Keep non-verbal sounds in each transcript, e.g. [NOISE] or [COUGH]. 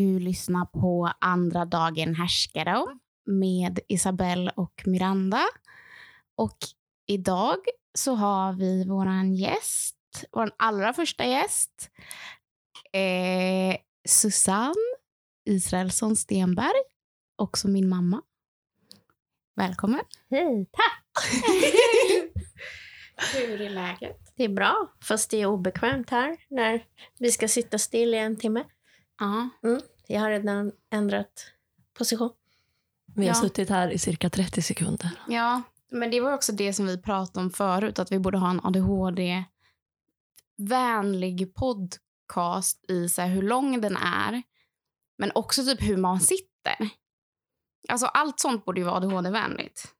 Du lyssnar på andra dagen härskare med Isabelle och Miranda. Och idag så har vi våran gäst, vår allra första gäst, eh, Susanne Israelsson Stenberg, också min mamma. Välkommen. Hej, tack! [LAUGHS] Hur är läget? Det är bra, fast det är obekvämt här när vi ska sitta still i en timme. Ja. Mm. Jag har redan ändrat position. Vi har Ja. suttit här i cirka 30 sekunder. ja, men det var också det som vi pratade om förut, att vi borde ha en ADHD-vänlig podcast i så här, hur lång den är, men också typ hur man sitter. Alltså allt sånt borde ju vara ADHD-vänligt.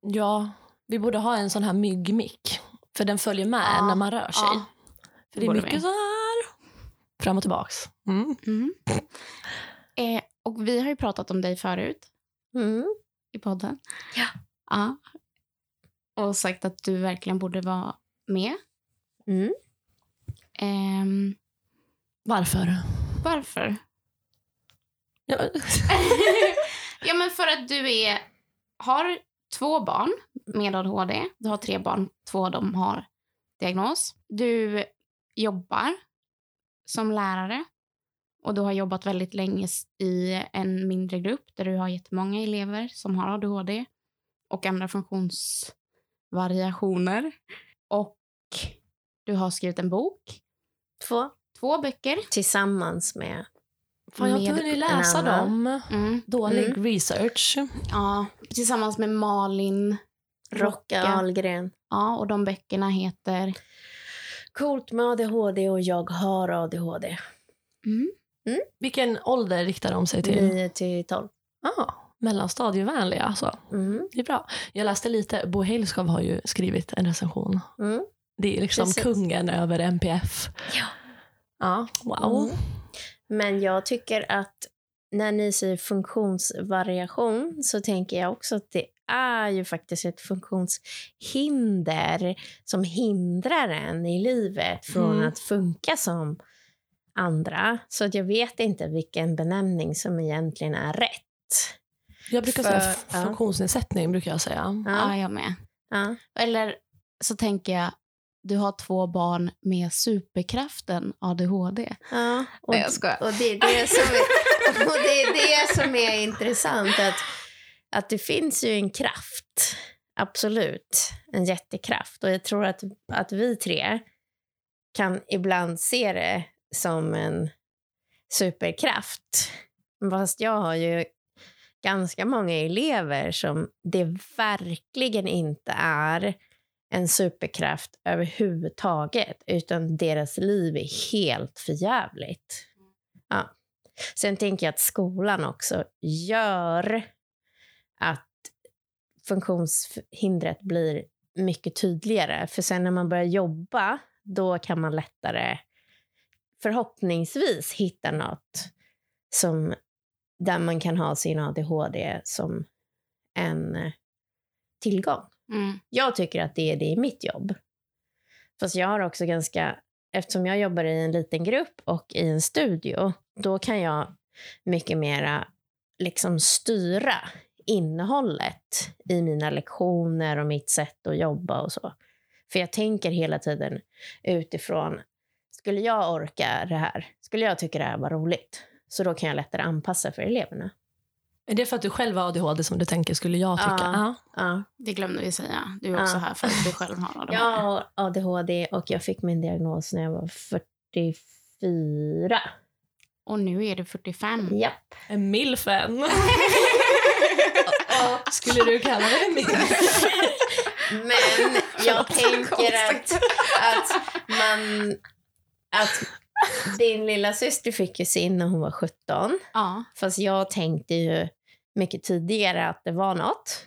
Ja, vi borde ha en sån här myggmick. För den följer med Ja, när man rör sig. ja, för det är borde mycket vi. så här. Fram och tillbaks. Mm. Mm. Eh, och vi har ju pratat om dig förut Mm. i podden. Ja. ja. Och sagt att du verkligen borde vara med. Mm. Ehm, Varför? varför? Ja, [LAUGHS] ja, men för att du är, har två barn med ADHD. Du har tre barn, två av dem har diagnos. Du jobbar som lärare och du har jobbat väldigt länge i en mindre grupp där du har jättemånga elever som har ADHD och andra funktionsvariationer. Och du har skrivit en bok, Två. två böcker. Tillsammans med... Fan, jag har inte hunnit läsa dem. Mm. Dålig Mm. research. Ja, tillsammans med Malin Rocka Ahlgren. Ja, och de böckerna heter... Coolt med ADHD och jag har ADHD. Mm. Vilken ålder riktar de sig till? 9 till 12. Ah, mellanstadievänliga alltså. Mm. Det är bra. Jag läste lite. Bo Hejlskov har ju skrivit en recension. Mm. Det är liksom Precis. kungen över MPF. Ja. Ja, wow. Mm. Men jag tycker att när ni säger funktionsvariation så tänker jag också att det är ju faktiskt ett funktionshinder som hindrar en i livet från Mm. att funka som andra. Så att jag vet inte vilken benämning som egentligen är rätt. Jag brukar För- säga ja. funktionsnedsättning. brukar jag säga. Ja, Ja, jag med. ja. Eller så tänker jag, du har två barn med superkraften ADHD. ja. Och, Nej, jag skojar. och, det är det som är, [LAUGHS] och det är det som är intressant. Att, att det finns ju en kraft. Absolut. En jättekraft. Och jag tror att, att vi tre kan ibland se det som en superkraft. Fast jag har ju ganska många elever som det verkligen inte är en superkraft överhuvudtaget, utan deras liv är helt förjävligt. Ja. Sen tänker jag att skolan också gör att funktionshindret blir mycket tydligare. För sen när man börjar jobba, då kan man lättare förhoppningsvis hitta något som, där man kan ha sin ADHD som en eh, tillgång. Mm. Jag tycker att det är det i mitt jobb. Fast jag har också ganska, eftersom jag jobbar i en liten grupp och i en studio, då kan jag mycket mera liksom styra innehållet i mina lektioner och mitt sätt att jobba och så. För jag tänker hela tiden utifrån, skulle jag orka det här? Skulle jag tycka det här var roligt? Så då kan jag lättare anpassa för eleverna. Är det för att du själv har ADHD som du tänker skulle jag tycka? Ja. Ja. Det glömde vi säga. Du är också Ja. här för att du själv har ADHD. [LAUGHS] Jag har ADHD och jag fick min diagnos när jag var 44. Och nu är du 45. Japp. En milfen. [LAUGHS] Skulle du kalla det en milf? Men jag tänker att, att man... Att din lilla syster fick ju sin när hon var 17. Ja. Fast jag tänkte ju mycket tidigare att det var något.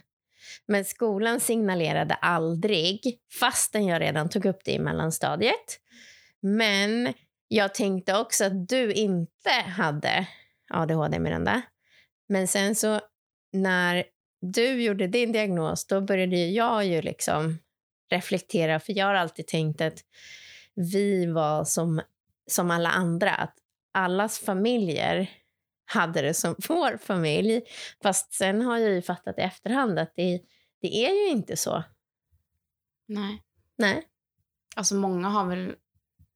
Men skolan signalerade aldrig, fastän jag redan tog upp det i mellanstadiet. Men jag tänkte också att du inte hade ADHD, Miranda. Men sen så när du gjorde din diagnos, då började jag ju liksom reflektera. För jag har alltid tänkt att vi var som, som alla andra. Att allas familjer hade det som [LAUGHS] vår familj. Fast sen har jag ju fattat i efterhand att det, det är ju inte så. Nej. Nej. Alltså många har väl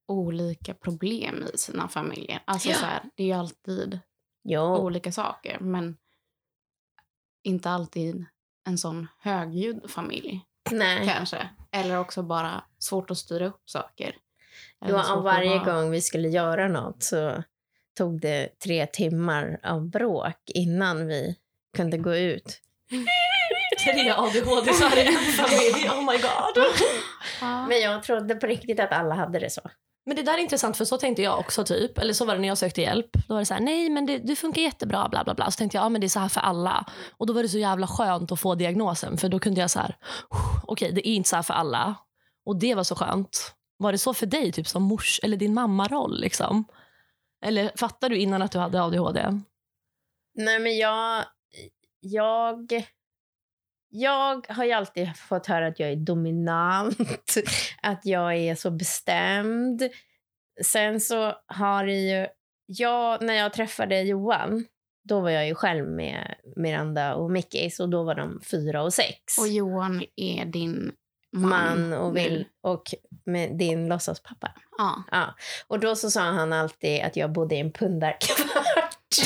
olika problem i sina familjer. Alltså Ja. så här, det är ju alltid Jo. olika saker. Men inte alltid en sån högljudd familj Nej. kanske. Eller också bara svårt att styra upp saker. Och att varje gång vi skulle göra något så tog det tre timmar av bråk innan vi kunde gå ut. Tre ADHD-are i en familj. Oh my god. Men jag trodde på riktigt att alla hade det så. Men det där är intressant för så tänkte jag också typ. Eller så var det när jag sökte hjälp. Då var det så här, nej men det, det funkar jättebra bla bla bla. Så tänkte jag, ja men det är så här för alla. Och då var det så jävla skönt att få diagnosen. För då kunde jag så här, okej det är inte så här för alla. Och det var så skönt. Var det så för dig typ som mors eller din mammaroll liksom? Eller fattar du innan att du hade ADHD? Nej, men jag... Jag... Jag har ju alltid fått höra att jag är dominant, [LAUGHS] att jag är så bestämd. Sen så har det ju... Jag, när jag träffade Johan, då var jag ju själv med Miranda och Mickis och då var de fyra och sex. Och Johan är din man. och, vill, och med din låtsaspappa. Ja. Ja. Och då så sa han alltid att jag bodde i en pundarkvart. [LAUGHS]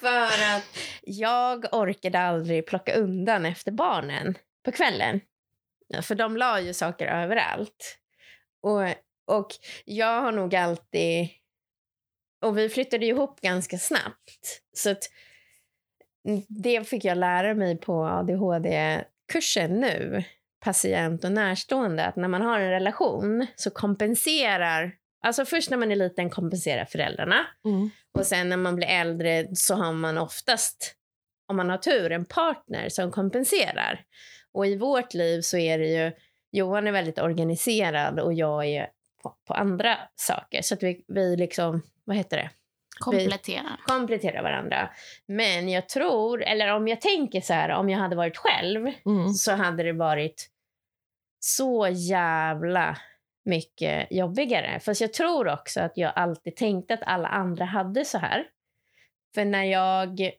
För att jag orkade aldrig plocka undan efter barnen på kvällen. För de la ju saker överallt. Och, och jag har nog alltid... Och vi flyttade ihop ganska snabbt. Så att det fick jag lära mig på ADHD-kursen nu patient och närstående att när man har en relation så kompenserar, alltså först när man är liten kompenserar föräldrarna Mm. och sen när man blir äldre så har man oftast, om man har tur, en partner som kompenserar. Och i vårt liv så är det ju, Johan är väldigt organiserad och jag är på, på andra saker. Så att vi, vi liksom, vad heter det? Kompletterar. kompletterar varandra. Men jag tror, eller om jag tänker så här, om jag hade varit själv Mm. så hade det varit så jävla mycket jobbigare. Fast jag tror också att jag alltid tänkte att alla andra hade så här. För när jag,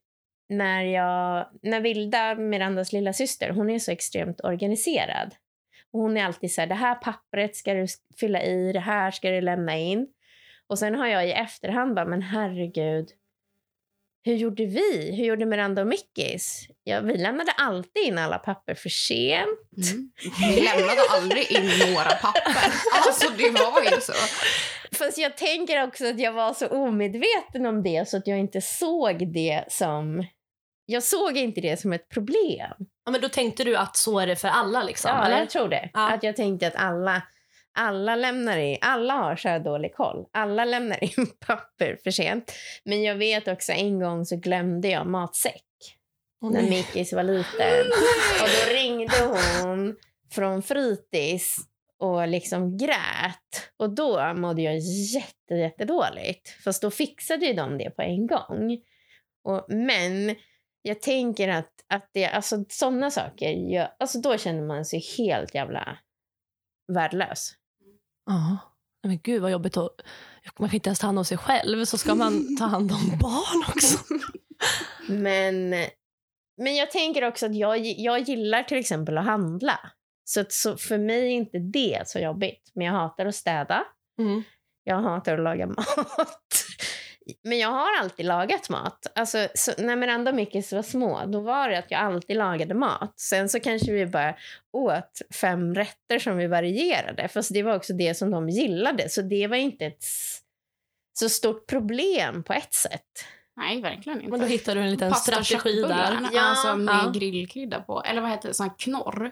när jag, när Vilda, Mirandas lilla syster, hon är så extremt organiserad. Och hon är alltid så här, det här pappret ska du fylla i, det här ska du lämna in. Och sen har jag i efterhand bara, men herregud, hur gjorde vi? Hur gjorde Miranda och Mickis? Ja, vi lämnade alltid in alla papper för sent. Mm. Vi lämnade aldrig in några papper. [LAUGHS] Alltså det var ju så. Fast jag tänker också att jag var så omedveten om det så att jag inte såg det som... Jag såg inte det som ett problem. Ja, men då tänkte du att så är det för alla liksom? Ja, eller? jag tror det. Ja. Att jag tänkte att alla, alla lämnar in, alla har så här dålig koll. Alla lämnar [LAUGHS] in papper för sent. Men jag vet också en gång så glömde jag matsäck. Åh, när. Mickis var liten. Och då ringde hon från fritids och liksom grät. Och då mådde jag jätte, jättedåligt. Fast då fixade ju de det på en gång. Och, men jag tänker att, att det, alltså sådana saker, jag, alltså då känner man sig helt jävla värdelös. Ja. Men gud vad jobbigt att... Man kan inte ens ta hand om sig själv, så ska man ta hand om [LAUGHS] barn också. Men, men jag tänker också att jag, jag gillar till exempel att handla. Så, att, så för mig är inte det så jobbigt. Men jag hatar att städa. Mm. Jag hatar att laga [LAUGHS] mat. Men jag har alltid lagat mat. Alltså, så, när Miranda och Mickis var små, då var det att jag alltid lagade mat. Sen så kanske vi bara åt fem rätter som vi varierade. Fast det var också det som de gillade. Så det var inte ett så stort problem på ett sätt. Nej, verkligen inte. Men då hittar du en liten Pasta strategi där. Ja, alltså med ja. grillkrydda på. Eller vad heter det? Sån här knorr.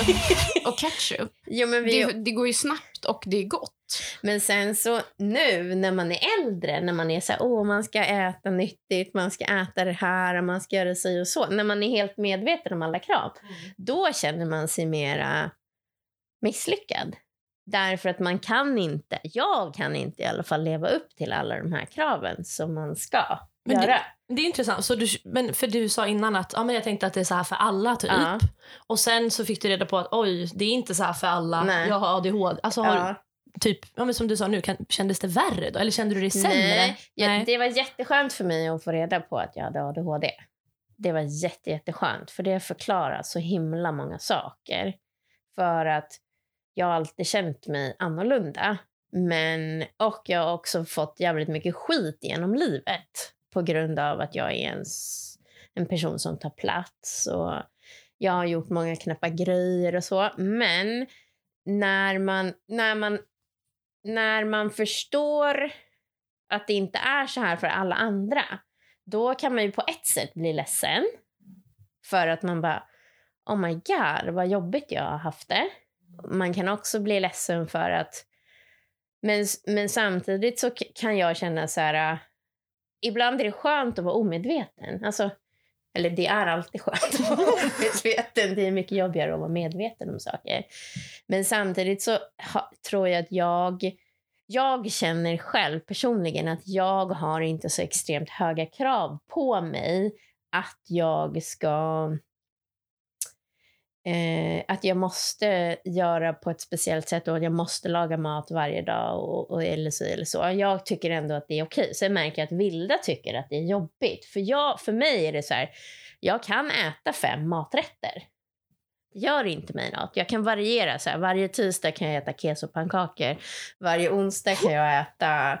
[LAUGHS] och ketchup. Jo, men, vi, Det, det går ju snabbt och det är gott. men sen så nu när man är äldre, när man är så här, åh man ska äta nyttigt, man ska äta det här, man ska göra sig och så. När man är helt medveten om alla krav. då känner man sig mera misslyckad. Därför att man kan inte, jag kan inte i alla fall leva upp till alla de här kraven som man ska Men det- göra. Det är intressant. Så du, men för du sa innan att ja, men jag tänkte att det är så här för alla typ. Ja. Och sen så fick du reda på att oj, det är inte så här för alla. Nej. Jag har ADHD. Alltså, har, Ja. typ, ja, men som du sa nu, kan, kändes det värre då? Eller kände du dig sämre? Nej, jag, Nej. det var jätteskönt för mig att få reda på att jag hade ADHD. Det var jätte, jätteskönt, för det förklarar så himla många saker. För att jag har alltid känt mig annorlunda. Men, och jag har också fått jävligt mycket skit genom livet på grund av att jag är en, en person som tar plats. Och jag har gjort många knäppa grejer och så. Men när man, när man, när man förstår att det inte är så här för alla andra, då kan man ju på ett sätt bli ledsen. För att man bara, oh my god, vad jobbigt jag har haft det. Man kan också bli ledsen för att... Men, men samtidigt så kan jag känna så här... Ibland är det skönt att vara omedveten. Alltså, eller det är alltid skönt att vara [LAUGHS] omedveten. Det är mycket jobbigare att vara medveten om saker. Men samtidigt så ha, tror jag att jag... Jag känner själv personligen att jag har inte så extremt höga krav på mig att jag ska eh, att jag måste göra på ett speciellt sätt och jag måste laga mat varje dag och, och eller så eller så. Jag tycker ändå att det är okej. Sen märker jag att Vilda tycker att det är jobbigt. För, jag, för mig är det så här, jag kan äta fem maträtter. Gör inte mig något. Jag kan variera. Så här, varje tisdag kan jag äta kesopannkakor. Varje onsdag kan jag äta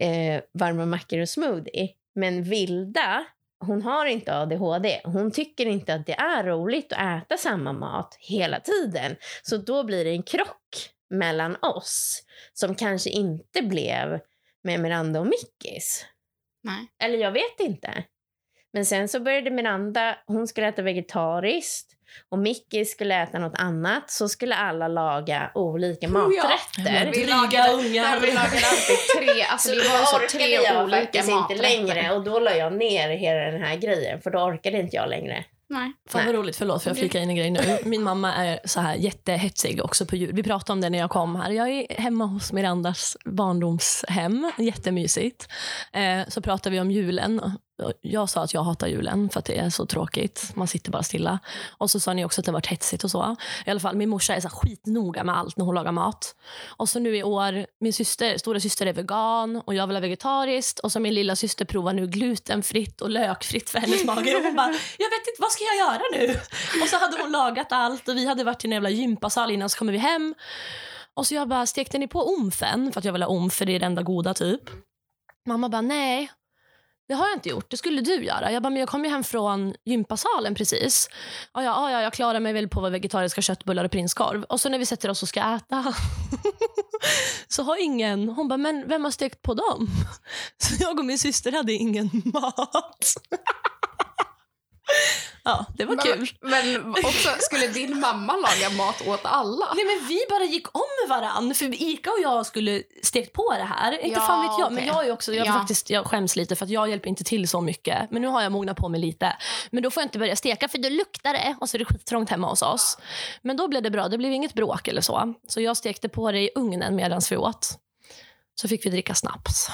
eh, varma mackor och smoothie. Men Vilda, hon har inte ADHD. Hon tycker inte att det är roligt att äta samma mat hela tiden. Så då blir det en krock mellan oss som kanske inte blev med Miranda och Mickis. Nej. Eller jag vet inte. Men sen så började Miranda, hon skulle äta vegetariskt och Mickis skulle äta något annat. Så skulle alla laga olika maträtter. Vi Dryga ungar. Vi lagade alltid tre, alltså det var så tre jag olika maträtter. inte längre och då la jag ner hela den här grejen för då orkade inte jag längre. Nej. Fan vad roligt, förlåt för jag flika in en grej nu. Min mamma är så här jättehetsig också på jul. Vi pratade om det när jag kom här. Jag är hemma hos Mirandas barndomshem, jättemysigt. Eh, så pratade vi om julen. Jag sa att jag hatar julen för att det är så tråkigt. Man sitter bara stilla. Och så sa ni också att det varit hetsigt och så. I alla fall, min morsa är så skitnoga med allt när hon lagar mat. Och så nu i år, min syster, stora syster är vegan och jag vill ha vegetariskt. Och så min lilla syster provar nu glutenfritt och lökfritt för hennes mage. Och hon bara, jag vet inte, vad ska jag göra nu? Och så hade hon lagat allt och vi hade varit i en jävla gympasal innan så kommer vi hem. Och så jag bara, stekte ni på omfen? För att jag vill ha omf, för det är det enda goda typ. Mamma bara, nej. Det har jag inte gjort. Det skulle du göra. Jag bara, men jag kom ju hem från gympasalen precis. Ja, ja, ja, jag klarar mig väl på vegetariska köttbullar och prinskorv. Och så när vi sätter oss och ska äta [LAUGHS] så har ingen... Hon bara, men vem har stekt på dem? [LAUGHS] Så jag och min syster hade ingen mat. [LAUGHS] [LAUGHS] Ja, det var kul. Men också, skulle din mamma laga mat åt alla? Nej men vi bara gick om varann för Ika och jag skulle stekt på det här. Inte Ja, fan vet jag. Men okej. jag är också, jag, Ja. faktiskt, jag skäms lite för att jag hjälper inte till så mycket. Men nu har jag mognat på mig lite. Men då får jag inte börja steka för då luktar det och så är det skittrångt hemma hos oss. Men då blev det bra. Det blev inget bråk eller så. Så jag stekte på det i ugnen medan vi åt. Så fick vi dricka snaps.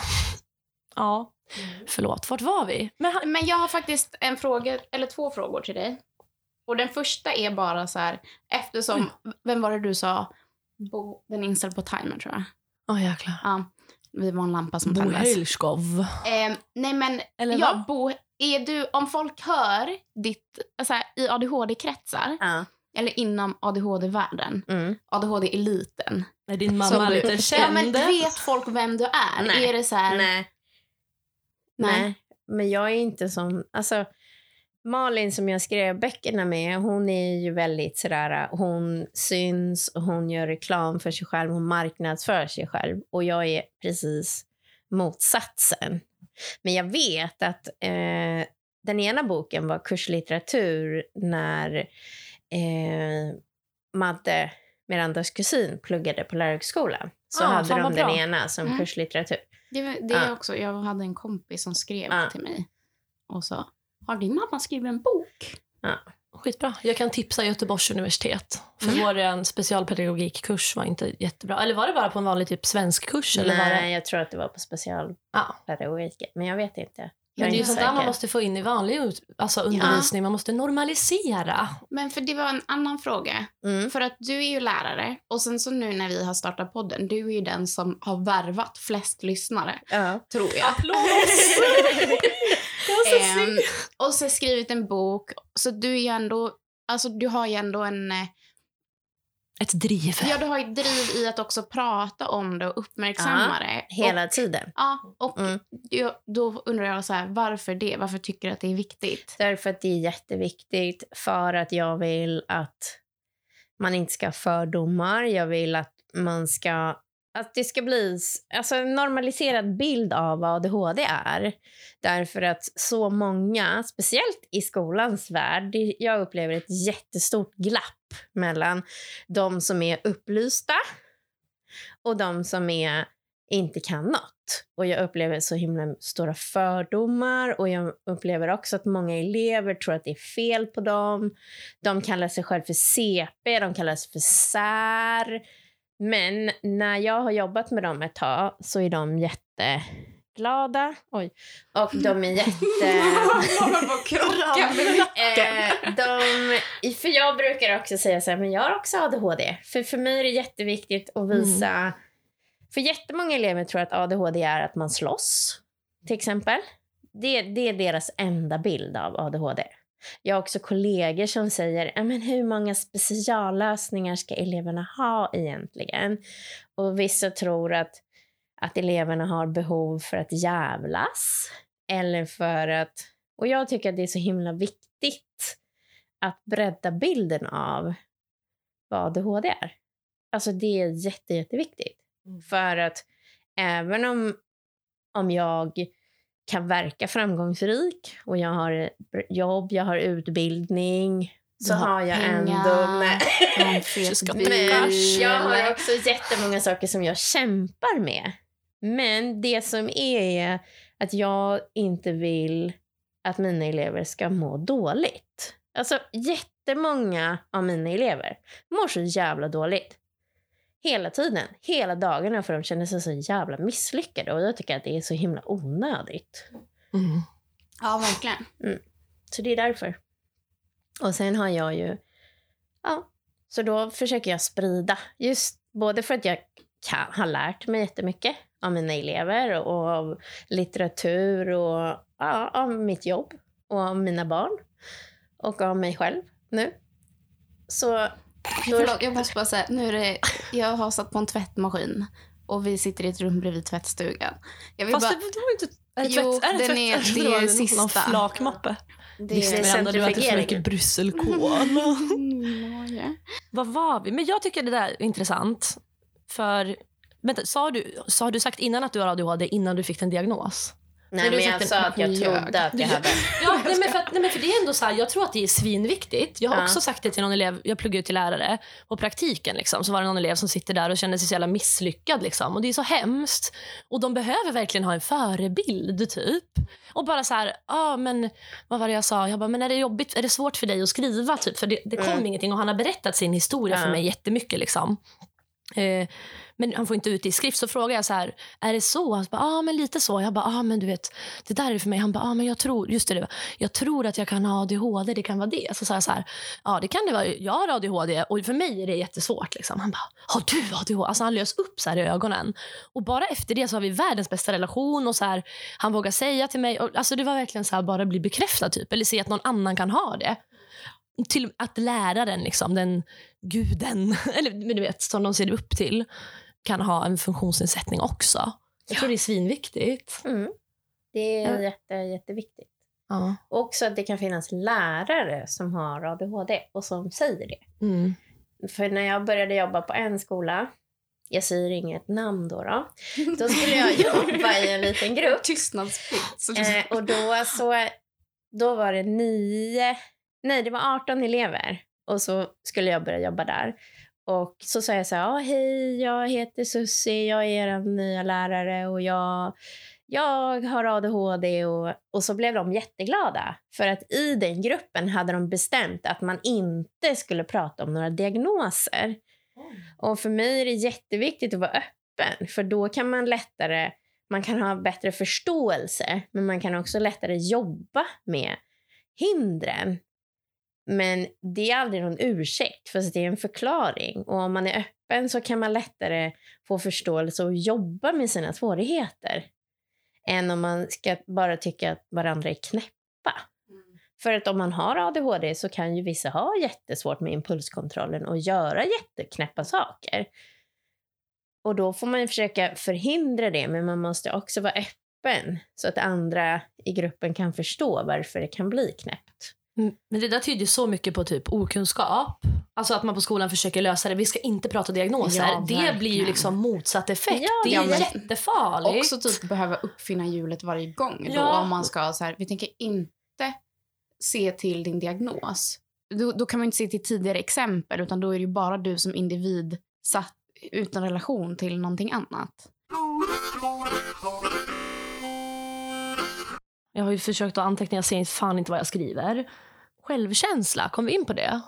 Ja, förlåt. Vart var vi? Men han, Men jag har faktiskt en fråga, eller två frågor till dig. Och den första är bara så här, eftersom, vem var det du sa? Bo, den är inställd på timer tror jag. Åh jäklar. Ja, vi var en lampa som Bo tändes. Helskov. Eh, nej men, Eller ja? Bo, är du, om folk hör ditt, så här, i ADHD-kretsar, Ja. eller inom ADHD-världen, Mm. ADHD-eliten. Är din mamma lite Ja, känd? men vet folk vem du är? Nej. Är det så här, Nej. Nej. Men jag är inte som... Alltså, Malin som jag skrev böckerna med, hon är ju väldigt sådär... Hon syns och hon gör reklam för sig själv. Hon marknadsför sig själv. Och jag är precis motsatsen. Men jag vet att eh, den ena boken var kurslitteratur när eh, Madde, Mirandas kusin, pluggade på lärarhögskolan. Så Ah, hade de den bra. ena som Mm. kurslitteratur. Det, det är Ja. också, jag hade en kompis som skrev Ja. till mig och sa, har din mamma skrivit en bok? Skitbra. Jag kan tipsa Göteborgs universitet. För Mm. vår specialpedagogikkurs var inte jättebra. Eller var det bara på en vanlig typ svensk kurs? Eller var Nej, det... jag tror att det var på specialpedagogik. Ja. Men jag vet inte. Men det är ju sånt där man måste få in i vanlig alltså undervisning. Man måste normalisera. Men för det var en annan fråga. Mm. För att du är ju lärare och sen så nu när vi har startat podden, du är ju den som har värvat flest lyssnare, Ja. tror jag. Applås! [LAUGHS] Ehm, och så skrivit en bok. Så du är ju ändå, alltså du har ju ändå en, eh, Ett driv. ja du har ju ett driv i att också prata om det och uppmärksamma det. Hela Och, tiden. ja, och Mm. jag, då undrar jag så här, varför det? Varför tycker du att det är viktigt? Därför att det är jätteviktigt för att jag vill att man inte ska ha fördomar. Jag vill att man ska att det ska bli alltså, en normaliserad bild av vad ADHD är. Därför att så många, speciellt i skolans värld, jag upplever ett jättestort glapp mellan de som är upplysta och de som är, inte kan något. Och jag upplever så himla stora fördomar och jag upplever också att många elever tror att det är fel på dem. De kallar sig själv för CP, de kallar sig för sär. Men när jag har jobbat med dem ett tag så är de jätteglada. Oj. Och de är jätte... Eh, de, för jag brukar också säga så här, men jag har också ADHD. För för mig är det jätteviktigt att visa... För jättemånga elever tror att ADHD är att man slåss, till exempel. Det, det är deras enda bild av ADHD. Jag har också kollegor som säger, "Ja, men hur många speciallösningar ska eleverna ha egentligen? Och vissa tror att, att eleverna har behov för att jävlas. Eller för att... Och jag tycker att det är så himla viktigt att bredda bilden av vad ADHD är. Alltså det är jätte, jätteviktigt. Mm. För att även om, om jag kan verka framgångsrik och jag har jobb, jag har utbildning, så Du har jag pengar. ändå... Nej. Jag har också jättemånga saker som jag kämpar med. Men det som är, är att jag inte vill att mina elever ska må dåligt. Alltså jättemånga av mina elever mår så jävla dåligt. Hela tiden, hela dagarna för de känner sig så jävla misslyckade och jag tycker att det är så himla onödigt. Mm. Ja, verkligen. Så det är därför. Och sen har jag ju... Ja, så då försöker jag sprida. Just både för att jag kan, har lärt mig jättemycket av mina elever och av litteratur och ja, av mitt jobb och av mina barn och av mig själv nu. Så Förlåt, jag måste bara säga, nu är det, jag har satt på en tvättmaskin och vi sitter i ett rum bredvid tvättstugan. Jag vill Fast bara, det, det var inte... Är det Jo, tvätt, är det den är- [LAUGHS] det är någon sista. flakmoppe. det Visst, Miranda, du äter för mycket brysselkål. Mm. [LAUGHS] Vad var vi? Men jag tycker det där är intressant. För, vänta, sa du, har du sagt innan att du har ADHD innan du fick en diagnos? Nej, Men jag sa att jag trodde att jag hade... Ja, [LAUGHS] nej, men för, nej, men för det är ändå så här, jag tror att det är svinviktigt. Jag har Ja. också sagt det till någon elev, jag pluggar ju till lärare. På praktiken liksom, så var det någon elev som sitter där och känner sig så jävla misslyckad. Liksom. Och det är så hemskt. Och de behöver verkligen ha en förebild typ. Och bara så här, ah, men vad var det jag sa? Jag bara, men är det jobbigt, är det svårt för dig att skriva typ? För det, det kom Mm. ingenting och han har berättat sin historia för Ja. mig jättemycket liksom. Eh, men han får inte ut det i skrift. Så frågar jag så här, är det så? Han bara, ja ah, men lite så. Jag bara, ah, men du vet, det där är för mig. Han bara, ah, men jag tror, just det, det, jag tror att jag kan ha ADHD, det kan vara det. Så sa jag så här, ja det kan det vara. Jag har ADHD och för mig är det jättesvårt. Liksom. Han bara, har du ADHD? Alltså han lös upp så här i ögonen. Och bara efter det så har vi världens bästa relation och så här, han vågar säga till mig. Och, alltså det var verkligen så här, bara bli bekräftad typ. Eller se att någon annan kan ha det. Till att läraren, liksom, den guden, [LAUGHS] eller men du vet, som de ser upp till, kan ha en funktionsnedsättning också. Jag tror det är svinviktigt. Mm. Det är Ja. jätte, jätteviktigt. Ja. Och också att det kan finnas lärare som har ADHD och som säger det. Mm. För när jag började jobba på en skola, jag säger inget namn då, då, då [LAUGHS] skulle jag jobba i en liten grupp. Tystnadsplikt. Eh, och då, så, då var det nio, nej det var 18 elever. Och så skulle jag börja jobba där. Och så sa jag så här, ah, hej, jag heter Susie, jag är er nya lärare och jag, jag har ADHD. Och, och så blev de jätteglada. För att i den gruppen hade de bestämt att man inte skulle prata om några diagnoser. Och för mig är det jätteviktigt att vara öppen, för då kan man lättare man kan ha bättre förståelse, men man kan också lättare jobba med hindren. Men det är aldrig någon ursäkt, för det är en förklaring. Och om man är öppen så kan man lättare få förståelse och jobba med sina svårigheter. Än om man ska bara tycka att varandra är knäppa. För att om man har ADHD så kan ju vissa ha jättesvårt med impulskontrollen och göra jätteknäppa saker. Och då får man försöka förhindra det, men man måste också vara öppen så att andra i gruppen kan förstå varför det kan bli knäppt. Mm, Men det där tyder så mycket på typ okunskap. Alltså att man på skolan försöker lösa det. Vi ska inte prata diagnoser. Ja, det blir ju liksom motsatt effekt. Ja, det är ja, jättefarligt. Också typ behöva uppfinna hjulet varje gång. Då, om man ska så här, vi tänker inte se till din diagnos. Då, då kan man inte se till tidigare exempel utan då är det ju bara du som individ satt utan relation till någonting annat. Jag har ju försökt att anteckna, jag ser fan inte vad jag skriver. Självkänsla, kom vi in på det?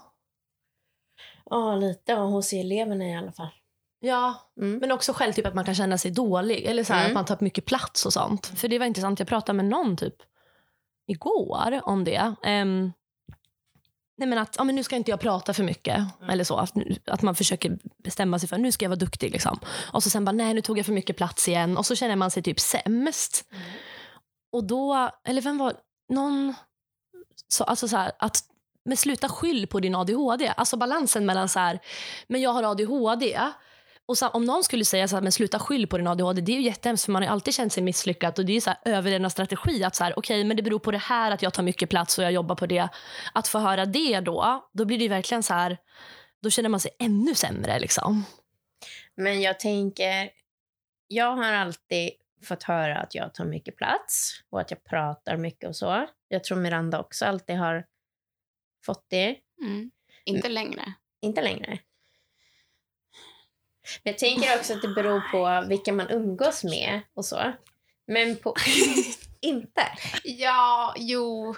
Ja, lite och hos eleverna i alla fall. Ja, Mm. men också själv typ att man kan känna sig dålig. Eller så här, Mm. att man tar upp mycket plats och sånt. För det var intressant, jag pratade med någon typ igår om det. Ehm, nej men att ja, men nu ska inte jag prata för mycket. Eller så. Att, att man försöker bestämma sig för nu ska jag vara duktig. Liksom. Och så sen bara nej nu tog jag för mycket plats igen. Och så känner man sig typ sämst. Och då, eller vem var någon, så, alltså så här, att men sluta skyll på din ADHD. Alltså balansen mellan så här, men jag har ADHD. Och så, om någon skulle säga så här, men sluta skyll på din ADHD, det är ju jättehemskt för man har alltid känt sig misslyckad och det är ju så här överlevnadsstrategi att så här, okej, men det beror på det här att jag tar mycket plats och jag jobbar på det. Att få höra det då, då blir det ju verkligen så här, då känner man sig ännu sämre liksom. Men jag tänker, jag har alltid fått höra att jag tar mycket plats och att jag pratar mycket och så. Jag tror Miranda också alltid har fått det. Mm. Inte längre. Inte längre. Men jag tänker också att det beror på vilka man umgås med och så. Men på... [LAUGHS] inte? Ja, jo.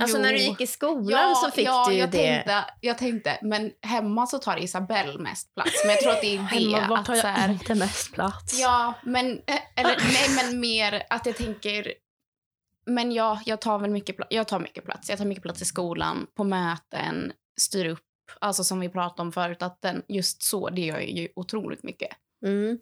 Alltså jo. när du gick i skolan ja, så fick ja, du ju jag det. Tänkte, jag tänkte, men hemma så tar Isabelle mest plats. Men jag tror att det är [LAUGHS] det. Hemma, att, så jag här, inte mest plats? Ja, men, eh, eller, [LAUGHS] nej, men mer att jag tänker... Men ja, jag tar väl mycket, jag tar mycket plats. Jag tar mycket plats i skolan, på möten, styr upp. Alltså som vi pratade om förut, att den, just så, det gör jag ju otroligt mycket. Mm.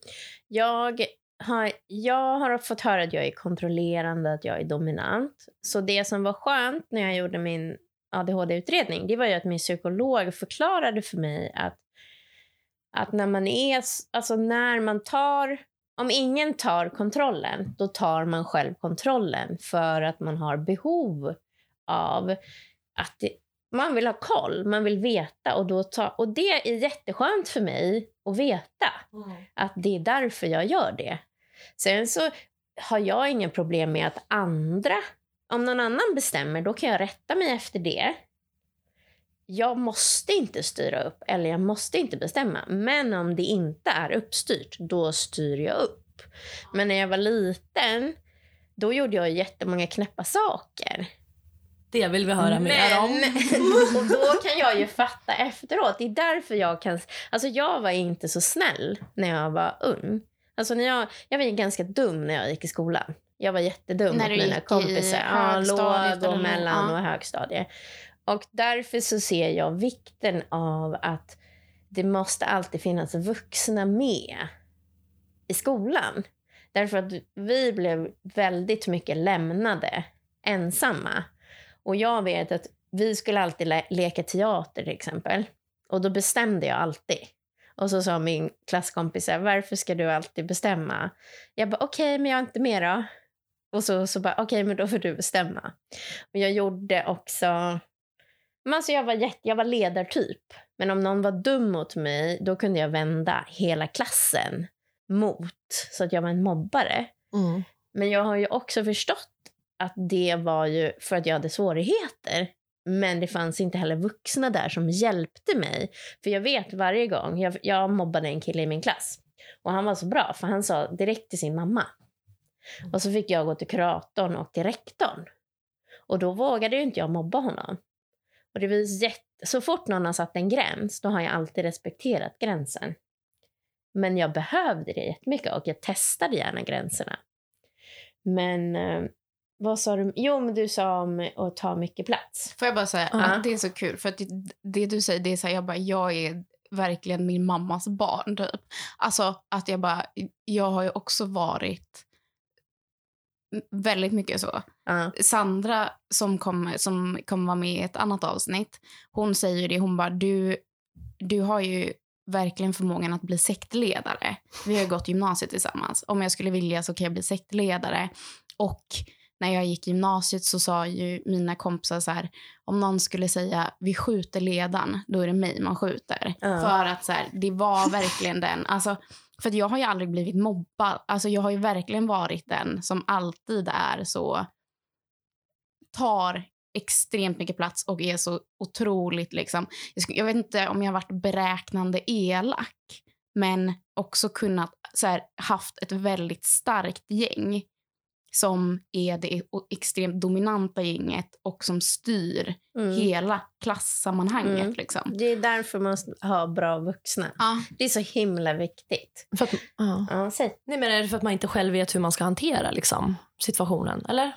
Jag, har, jag har fått höra att jag är kontrollerande, att jag är dominant. Så det som var skönt när jag gjorde min ADHD-utredning, det var ju att min psykolog förklarade för mig att, att när man är, alltså när man tar, om ingen tar kontrollen, då tar man själv kontrollen för att man har behov av att det, man vill ha koll, man vill veta och, då ta, och det är jätteskönt för mig att veta att det är därför jag gör det. Sen så har jag inga problem med att andra, om någon annan bestämmer, då kan jag rätta mig efter det. Jag måste inte styra upp eller jag måste inte bestämma. Men om det inte är uppstyrt, då styr jag upp. Men när jag var liten, då gjorde jag jättemånga knäppa saker. Det vill vi höra mer om. [LAUGHS] och då kan jag ju fatta efteråt. Det är därför jag kan... Alltså jag var inte så snäll när jag var ung. Alltså när jag, jag var ju ganska dum när jag gick i skolan. Jag var jättedum När mot mina kompisar. Ja, låg och mellan ja. och högstadie. Och därför så ser jag vikten av att det måste alltid finnas vuxna med i skolan. Därför att vi blev väldigt mycket lämnade ensamma. Och jag vet att vi skulle alltid le- leka teater till exempel. Och då bestämde jag alltid. Och så sa min klasskompis varför ska du alltid bestämma? Jag bara okej, men jag är inte med då. Och så, så bara okej, men då får du bestämma. Och jag gjorde också... Men alltså jag, var jätte, jag var ledartyp. Men om någon var dum mot mig, då kunde jag vända hela klassen mot. Så att jag var en mobbare. Mm. Men jag har ju också förstått att det var ju för att jag hade svårigheter. Men det fanns inte heller vuxna där som hjälpte mig. För jag vet varje gång, jag, jag mobbade en kille i min klass. Och han var så bra, för han sa direkt till sin mamma. Och så fick jag gå till kuratorn och till rektorn. Och då vågade ju inte jag mobba honom. Och det var jätte... Så fort någon har satt en gräns, då har jag alltid respekterat gränsen. Men jag behövde det jättemycket och jag testade gärna gränserna. Men eh, vad sa du? Jo, men du sa om att ta mycket plats. Får jag bara säga Ja. att det är så kul för att det, det du säger det är så här, jag bara jag är verkligen min mammas barn typ. Alltså att jag bara jag har ju också varit väldigt mycket så. Ja. Sandra som kommer som kommer vara med i ett annat avsnitt, hon säger det, hon bara du, du har ju verkligen förmågan att bli sektledare. Vi har gått gymnasiet tillsammans. Om jag skulle vilja så kan jag bli sektledare. Och när jag gick gymnasiet så sa ju mina kompisar så här, om någon skulle säga vi skjuter ledaren, då är det mig man skjuter. Ja. För att så här, det var verkligen [LAUGHS] den, alltså för jag har ju aldrig blivit mobbad. Alltså jag har ju verkligen varit den som alltid är så tar extremt mycket plats och är så otroligt liksom. Jag vet inte om jag har varit beräknande elak, men också kunnat så här, haft ett väldigt starkt gäng som är det extremt dominanta gänget och som styr Mm. hela klassammanhanget. Mm. Liksom. Det är därför man måste ha bra vuxna. Ja, Det är så himla viktigt. För att, ja. Ja, säg. Nej, men är det för att man inte själv vet hur man ska hantera liksom, situationen? Eller?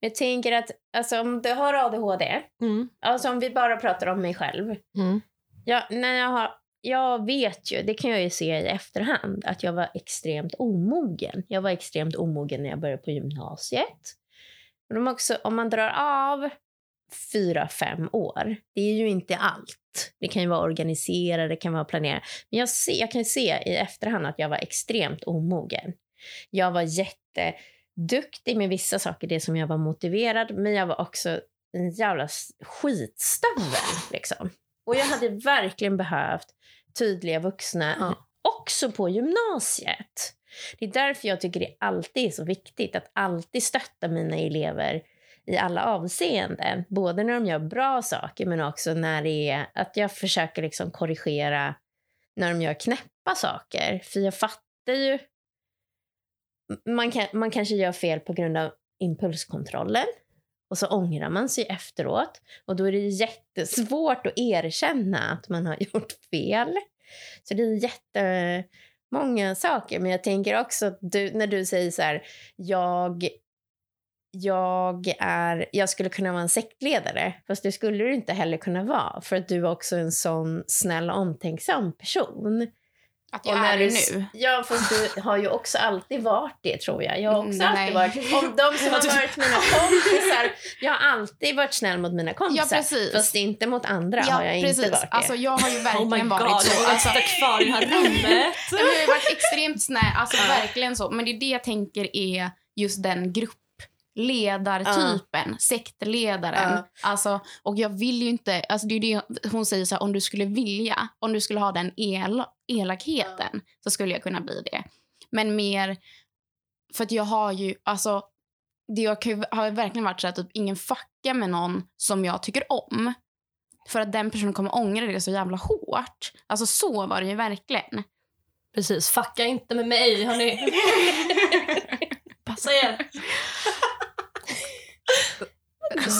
Jag tänker att alltså, om du har ADHD, Mm. alltså om vi bara pratar om mig själv. Mm. Jag, när jag, har, jag vet ju, det kan jag ju se i efterhand, att jag var extremt omogen. Jag var extremt omogen när jag började på gymnasiet. Men om, också, om man drar av fyra, fem år, det är ju inte allt. Det kan ju vara organisera, det kan vara planera. Men jag, ser, jag kan se i efterhand att jag var extremt omogen. Jag var jätteduktig med vissa saker, det som jag var motiverad, men jag var också en jävla skitstövel. Liksom. Och jag hade verkligen behövt tydliga vuxna Ja. också på gymnasiet. Det är därför jag tycker det alltid är så viktigt att alltid stötta mina elever i alla avseenden. Både när de gör bra saker men också när det är att jag försöker liksom korrigera när de gör knäppa saker. För jag fattar ju... Man, kan, man kanske gör fel på grund av impulskontrollen och så ångrar man sig efteråt. Och då är det jättesvårt att erkänna att man har [LAUGHS] gjort fel. Så det är jättemånga saker. Men jag tänker också att du, när du säger så här, jag, jag, är, jag skulle kunna vara en sektledare. Fast det skulle du inte heller kunna vara. För att du är också en sån snäll och omtänksam person att jag är det nu. Ja, fast du har ju också alltid varit det tror jag. Jag har också Mm, alltid nej. varit... Om de som [LAUGHS] har varit mina kompisar, jag har alltid varit snäll mot mina kompisar. precis. Fast inte mot andra Ja, har jag precis. inte varit det. Alltså, jag har ju Oh verkligen god, varit så. jag Alltså, sitta kvar i det här rummet. [LAUGHS] Jag har ju varit extremt snäll, alltså Ja. verkligen så. Men det är det jag tänker är just den gruppledartypen, sektledaren. Ja. Alltså, och jag vill ju inte, alltså det är det hon säger så här, om du skulle vilja, om du skulle ha den el, elakheten så skulle jag kunna bli det. Men mer, för att jag har ju, alltså det jag kan har verkligen varit så att typ ingen fuckar med någon som jag tycker om. För att den personen kommer ångra det så jävla hårt. Alltså så var det ju verkligen. Precis, fucka inte med mig hörni. [LAUGHS] Passa er.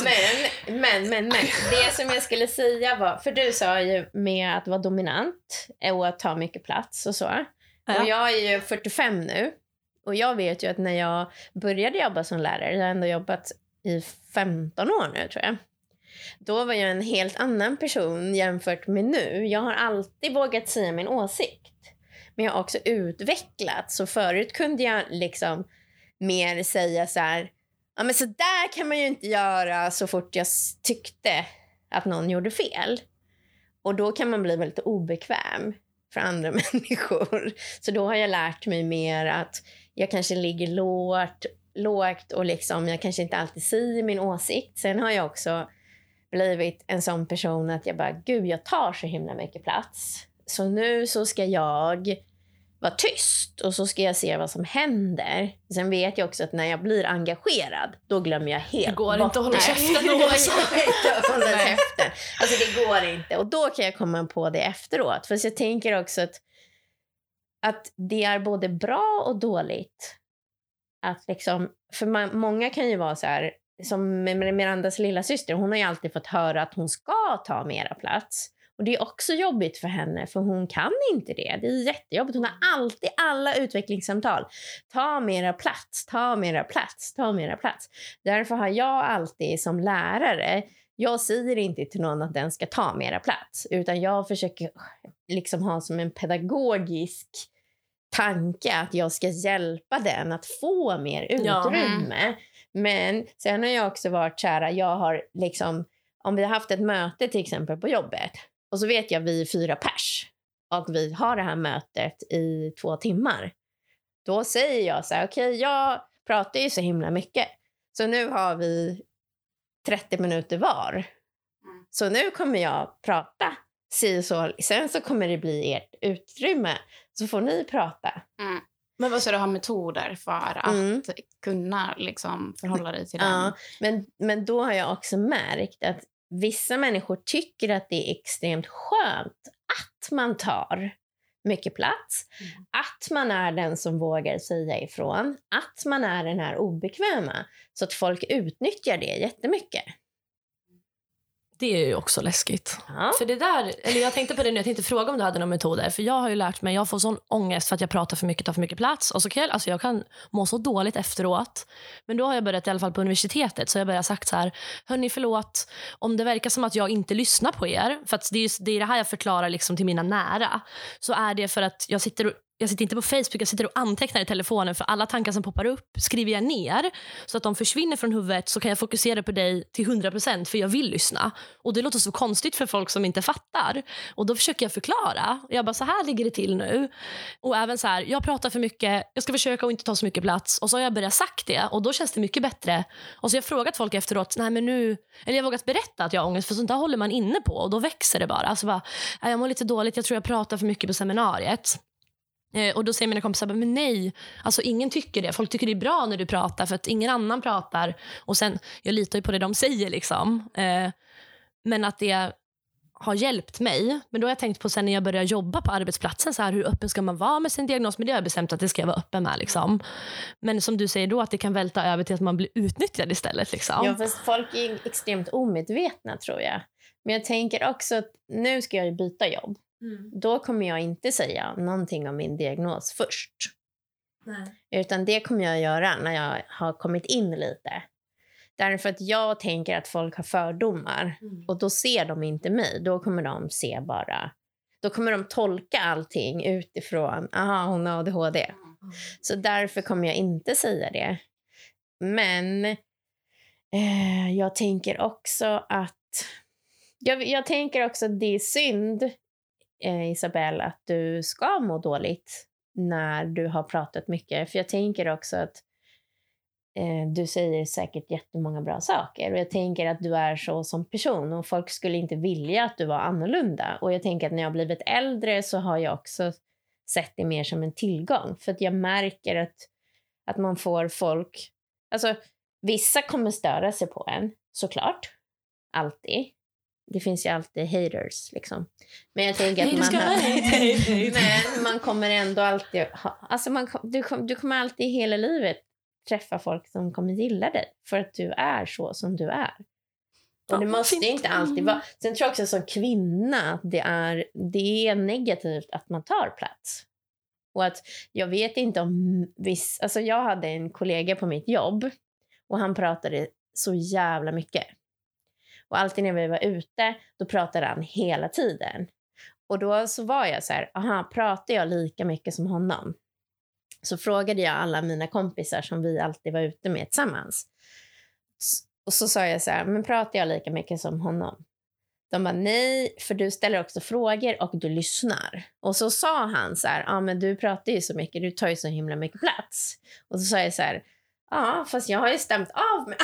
Men, men, men, men. Det som jag skulle säga var, för du sa ju med att vara dominant och att ta mycket plats och så. Och Ja. jag är ju 45 nu. Och jag vet ju att när jag började jobba som lärare, jag har ändå jobbat i 15 år nu tror jag. Då var jag en helt annan person jämfört med nu. Jag har alltid vågat säga min åsikt. Men jag har också utvecklats. Så förut kunde jag liksom mer säga så här, ja men så där kan man ju inte göra så fort jag tyckte att någon gjorde fel. Och då kan man bli väldigt obekväm för andra [LAUGHS] människor. Så då har jag lärt mig mer att jag kanske ligger lågt, lågt och liksom jag kanske inte alltid säger min åsikt. Sen har jag också blivit en sån person att jag bara, gud jag tar så himla mycket plats. Så nu så ska jag vara tyst och så ska jag se vad som händer. Sen vet jag också att när jag blir engagerad, då glömmer jag helt Det går bort inte att hålla käften [LAUGHS] då, går alltså. Alltså det går inte. Och då kan jag komma på det efteråt. För jag tänker också att, att det är både bra och dåligt. Att liksom, för man, många kan ju vara så här, som Mirandas lilla syster, hon har ju alltid fått höra att hon ska ta mera plats. Och Det är också jobbigt för henne, för hon kan inte det. Det är jättejobbigt. Hon har alltid alla utvecklingssamtal. Ta mera plats, ta mera plats, ta mera plats. Därför har jag alltid som lärare jag säger inte till någon att den ska ta mera plats, utan jag försöker liksom ha som en pedagogisk tanke att jag ska hjälpa den att få mer utrymme. Ja. Men sen har jag också varit så här, jag har liksom, om vi har haft ett möte till exempel på jobbet och så vet jag vi är fyra pers och vi har det här mötet i två timmar. Då säger jag så här, okej, okay, jag pratar ju så himla mycket. Så nu har vi 30 minuter var. Mm. Så nu kommer jag prata si så. Sen så kommer det bli ert utrymme. Så får ni prata. Mm. Men vad ska du ha metoder för att mm. kunna liksom förhålla dig till den? Ja, men, men då har jag också märkt att vissa människor tycker att det är extremt skönt att man tar mycket plats. Mm. Att man är den som vågar säga ifrån. Att man är den här obekväma. Så att folk utnyttjar det jättemycket. Det är ju också läskigt. Ja. För det där, eller jag tänkte på det nu, jag tänkte fråga om du hade några metoder. För jag har ju lärt mig, jag får sån ångest för att jag pratar för mycket, tar för mycket plats. Och så kan jag, alltså jag kan må så dåligt efteråt. Men då har jag börjat i alla fall på universitetet. Så jag börjat sagt så här, hörni förlåt om det verkar som att jag inte lyssnar på er. För det är, det är det här jag förklarar liksom till mina nära. Så är det för att jag sitter jag sitter inte på Facebook, jag sitter och antecknar i telefonen för alla tankar som poppar upp skriver jag ner så att de försvinner från huvudet så kan jag fokusera på dig till 100% för jag vill lyssna. Och det låter så konstigt för folk som inte fattar. Och då försöker jag förklara. Jag bara så här ligger det till nu. Och även så här, jag pratar för mycket, jag ska försöka att inte ta så mycket plats. Och så har jag börjat sagt det och då känns det mycket bättre. Och så har jag frågat folk efteråt, nej men nu, eller jag har vågat berätta att jag har ångest för sånt där håller man inne på och då växer det bara. Alltså bara, jag mår lite dåligt, jag tror jag pratar för mycket på seminariet. Eh, och Då säger mina kompisar men nej, alltså ingen tycker det. Folk tycker det är bra när du pratar för att ingen annan pratar. Och sen, Jag litar ju på det de säger. liksom. Eh, men att det har hjälpt mig. Men då har jag tänkt på sen när jag började jobba på arbetsplatsen, så här, hur öppen ska man vara med sin diagnos? Men det har jag bestämt att det ska jag vara öppen med. Liksom. Men som du säger då, att det kan välta över till att man blir utnyttjad istället. Liksom. Ja, fast folk är extremt omedvetna tror jag. Men jag tänker också att nu ska jag byta jobb. Mm. Då kommer jag inte säga någonting om min diagnos först. Nej. Utan det kommer jag göra när jag har kommit in lite. Därför att jag tänker att folk har fördomar mm. och då ser de inte mig. Då kommer de se bara... Då kommer de tolka allting utifrån, aha hon har ADHD. Mm. Så därför kommer jag inte säga det. Men eh, jag tänker också att... Jag, jag tänker också att det är synd eh, Isabelle, att du ska må dåligt när du har pratat mycket. För jag tänker också att eh, du säger säkert jättemånga bra saker och jag tänker att du är så som person och folk skulle inte vilja att du var annorlunda. Och jag tänker att när jag blivit äldre så har jag också sett det mer som en tillgång för att jag märker att, att man får folk, alltså vissa kommer störa sig på en såklart, alltid det finns ju alltid haters. Liksom. Men jag tänker att man, har, [LAUGHS] men man kommer ändå alltid... Ha, alltså man, du, du kommer alltid hela livet träffa folk som kommer gilla dig för att du är så som du är. Och det måste inte alltid vara... Sen tror jag också som kvinna att det är, det är negativt att man tar plats. Och att jag vet inte om viss... Alltså jag hade en kollega på mitt jobb och han pratade så jävla mycket. Och alltid när vi var ute, då pratade han hela tiden. Och då så var jag så här, aha, pratar jag lika mycket som honom? Så frågade jag alla mina kompisar som vi alltid var ute med tillsammans. Och så sa jag så här, men pratar jag lika mycket som honom? De bara nej, för du ställer också frågor och du lyssnar. Och så sa han så här, ja men du pratar ju så mycket, du tar ju så himla mycket plats. Och så sa jag så här, Ja, fast jag har ju stämt av med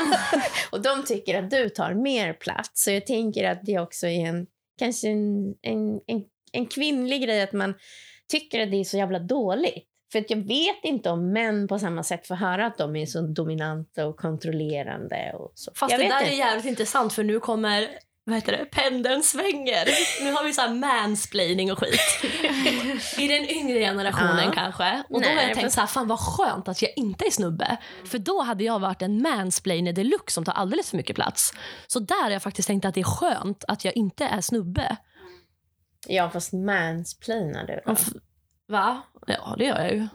[LAUGHS] Och de tycker att du tar mer plats. Så jag tänker att det också är en, kanske en, en, en, en kvinnlig grej att man tycker att det är så jävla dåligt. För att jag vet inte om män på samma sätt får höra att de är så dominanta och kontrollerande. Och så. Fast jag det där inte. är jävligt intressant för nu kommer vad heter det, pendeln svänger. Nu har vi så här mansplaining och skit. I den yngre generationen Ja. kanske. Och då Nej, har jag tänkt fast- så här, fan vad skönt att jag inte är snubbe. För då hade jag varit en mansplainer deluxe som tar alldeles för mycket plats. Så där har jag faktiskt tänkt att det är skönt att jag inte är snubbe. Ja, fast mansplainar du då? Va? Ja, det gör jag ju.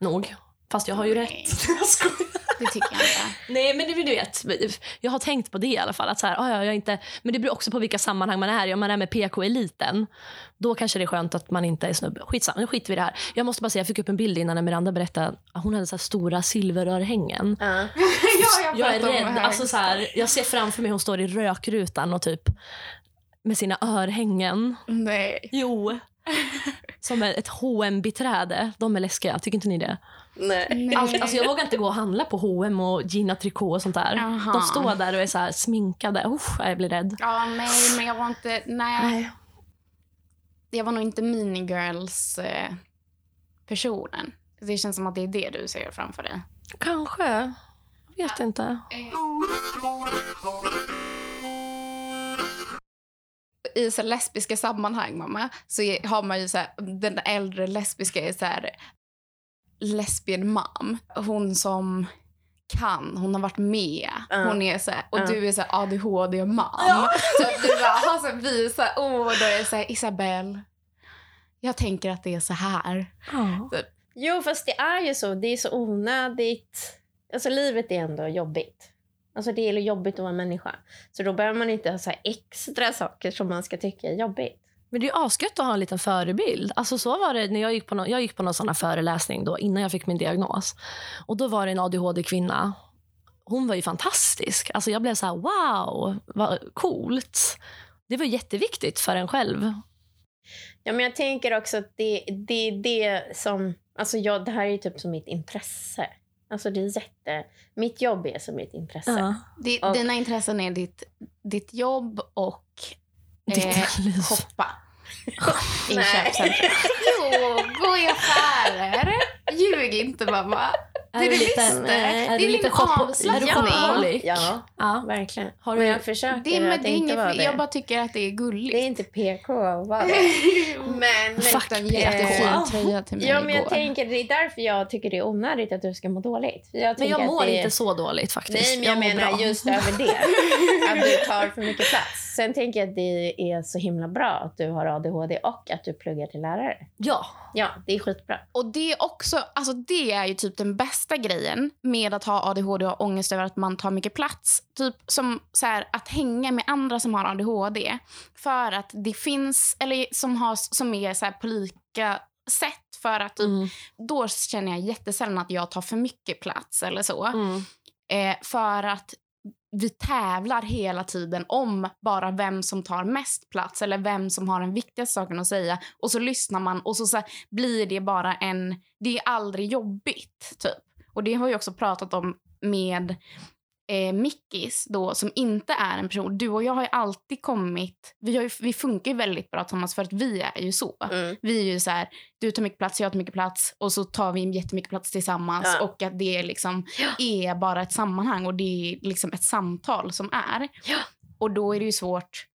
Nog. Fast jag har ju Nej. rätt. [LAUGHS] Jag skojar. Det tycker jag inte. Nej, men det, du vet, jag har tänkt på det i alla fall. Att så här, ah, ja, jag inte, men det beror också på vilka sammanhang man är i. Om man är med PK-eliten, då kanske det är skönt att man inte är snubbe. Skitsamma, nu skiter vi i det här. Jag måste bara säga, jag fick upp en bild innan när Miranda berättade att hon hade så här stora silverörhängen. Ja. [LAUGHS] ja, Jag är rädd. Alltså, så här, jag ser framför mig hon står i rökrutan och typ med sina örhängen. Nej. Jo. Som ett hm beträde De är läskiga. Tycker inte ni det? Nej. Nej. Allt, alltså jag vågar inte gå och handla på H&M och Gina Tricot och sånt där. Jaha. De står där och är så här sminkade. Usch, jag blir rädd. Ja, nej, men jag var inte... Nej. Jag var nog inte minigirls eh, personen. Det känns som att det är det du ser framför dig. Kanske. Jag vet inte. I så lesbiska sammanhang, mamma, så har man ju så här, den äldre lesbiska är så här lesbian mom. Hon som kan, hon har varit med. Ja. Hon är så här, och Ja. du är så här ADHD mom. [LAUGHS] Så du bara så här, vi så här, åh, då är det så här, Isabelle, jag tänker att det är så här. Ja. Jo, fast det är ju så. Det är så onödigt. Alltså, livet är ändå jobbigt. Alltså, det är jobbigt att vara människa. Så då behöver man inte ha så extra saker som man ska tycka är jobbigt. Men det är ju asgött att ha en liten förebild. Alltså så var det när jag gick på någon, jag gick på någon sån här föreläsning då, innan jag fick min diagnos. Och Då var det en ADHD-kvinna. Hon var ju fantastisk. Alltså jag blev så här, wow, vad coolt. Det var jätteviktigt för en själv. Ja, men jag tänker också att det, det är det som... Alltså jag, det här är ju typ som mitt intresse. Alltså det är jätte... Mitt jobb är som mitt intresse. Ja. Och- Dina intressen är ditt, ditt jobb och eh, liv. hoppa [LAUGHS] i köpcentrum. Jo, gå i affärer. Ljug inte, mamma. Det är det visst det. Är Det du är lite är shopaholic? Ja, Ja. verkligen. Har du- jag försöker Det, är- men att det är inte inget, vara det. jag bara tycker att det är gulligt. Det är inte PK att vara. [LAUGHS] Men, Fuck PK. jättefin tröja till mig ja, men jag igår. tänker det är därför jag tycker det är onödigt att du ska må dåligt. Jag Men jag mår det... inte så dåligt faktiskt. Nej, men jag, mår menar bra. just över det. [LAUGHS] Att du tar för mycket plats. Sen tänker jag att det är så himla bra att du har ADHD och att du pluggar till lärare. Ja. Ja, det är skitbra. Och det är också, alltså det är ju typ den bästa grejen med att ha ADHD och ha ångest över att man tar mycket plats. Typ som så här, att hänga med andra som har ADHD. För att det finns, eller som, har, som är så här på lika sätt. För att typ, Mm. då känner jag jättesällan att jag tar för mycket plats eller så. Mm. Eh, för att vi tävlar hela tiden om bara vem som tar mest plats eller vem som har den viktigaste saken att säga. Och så lyssnar man och så, så blir det bara en... Det är aldrig jobbigt, typ. Och det har jag också pratat om med eh, Mickis då, som inte är en person. Du och jag har alltid kommit... Vi, ju, vi funkar ju väldigt bra tillsammans för att vi är ju så. Mm. Vi är ju så här, du tar mycket plats, jag tar mycket plats och så tar vi jättemycket plats tillsammans Ja. och att det liksom är bara ett sammanhang och det är liksom ett samtal som är. Ja. Och då är det ju svårt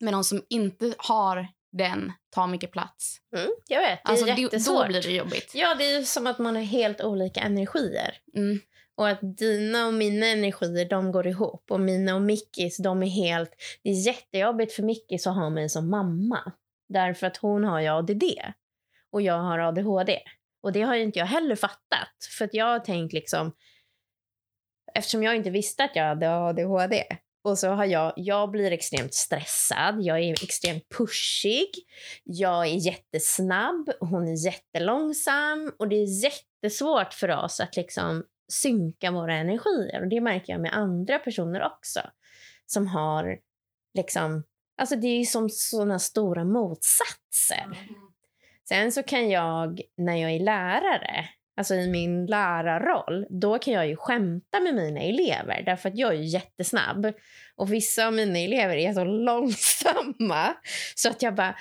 med någon som inte har den tar mycket plats. Mm, jag vet, det är Alltså jättesvårt. då blir det jobbigt. Ja, det är ju som att man har helt olika energier. Mm. Och att dina och mina energier, de går ihop. Och mina och Mickis, de är helt... Det är jättejobbigt för Mickis att ha mig som mamma. Därför att hon har ju ADD. Och jag har ADHD. Och det har ju inte jag heller fattat. För att jag har tänkt liksom... Eftersom jag inte visste att jag hade ADHD. Och så har jag, jag blir extremt stressad, jag är extremt pushig, jag är jättesnabb, hon är jättelångsam och det är jättesvårt för oss att liksom synka våra energier. Och det märker jag med andra personer också. Som har liksom, alltså det är ju som sådana stora motsatser. Sen så kan jag, när jag är lärare, alltså i min lärarroll, då kan jag ju skämta med mina elever därför att jag är jättesnabb. Och vissa av mina elever är så [LAUGHS] långsamma så att jag bara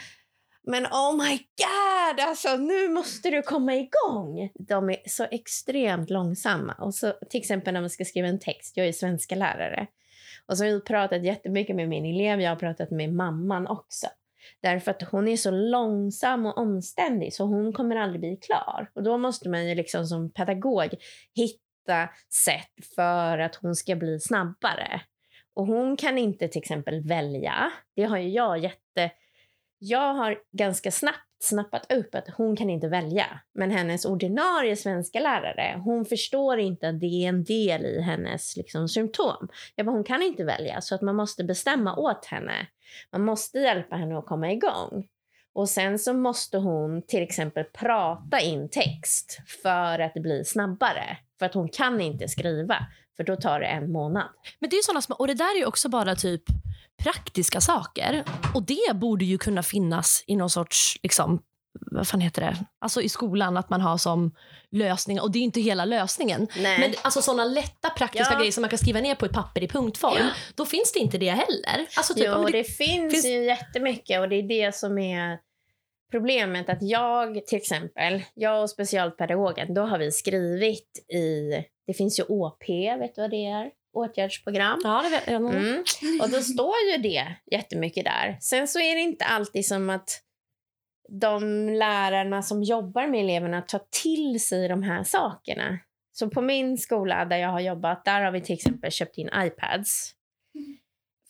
men oh my god, alltså nu måste du komma igång. De är så extremt långsamma. Och så till exempel när man ska skriva en text, jag är svenska lärare. Och så har jag pratat jättemycket med min elev, jag har pratat med mamman också. Därför att hon är så långsam och omständig så hon kommer aldrig bli klar. Och då måste man ju liksom som pedagog hitta sätt för att hon ska bli snabbare. Och hon kan inte till exempel välja. Det har ju jag jätte... Jag har ganska snabbt snappat upp att hon kan inte välja. Men hennes ordinarie svenska lärare, hon förstår inte att det är en del i hennes liksom, symptom. Jag bara, hon kan inte välja, så att man måste bestämma åt henne. Man måste hjälpa henne att komma igång. Och sen så måste hon till exempel prata in text för att det blir snabbare. För att hon kan inte skriva, för då tar det en månad. Men det är sådana små, och det där är ju också bara typ praktiska saker. Och det borde ju kunna finnas i någon sorts, liksom, vad fan heter det? Alltså i skolan, att man har som lösning. Och det är inte hela lösningen. Nej. Men alltså såna lätta praktiska Ja. grejer som man kan skriva ner på ett papper i punktform. Då finns det inte det heller. Alltså typ, ja, jo, men det, finns, finns- ju jättemycket och det är det som är problemet. Att jag till exempel, jag och specialpedagogen, då har vi skrivit i, det finns ju ÅP, vet du vad det är? Åtgärdsprogram. Ja, det vet jag. Mm. Och då står ju det jättemycket där. Sen så är det inte alltid som att de lärarna som jobbar med eleverna tar till sig de här sakerna. Så på min skola där jag har jobbat, där har vi till exempel köpt in iPads.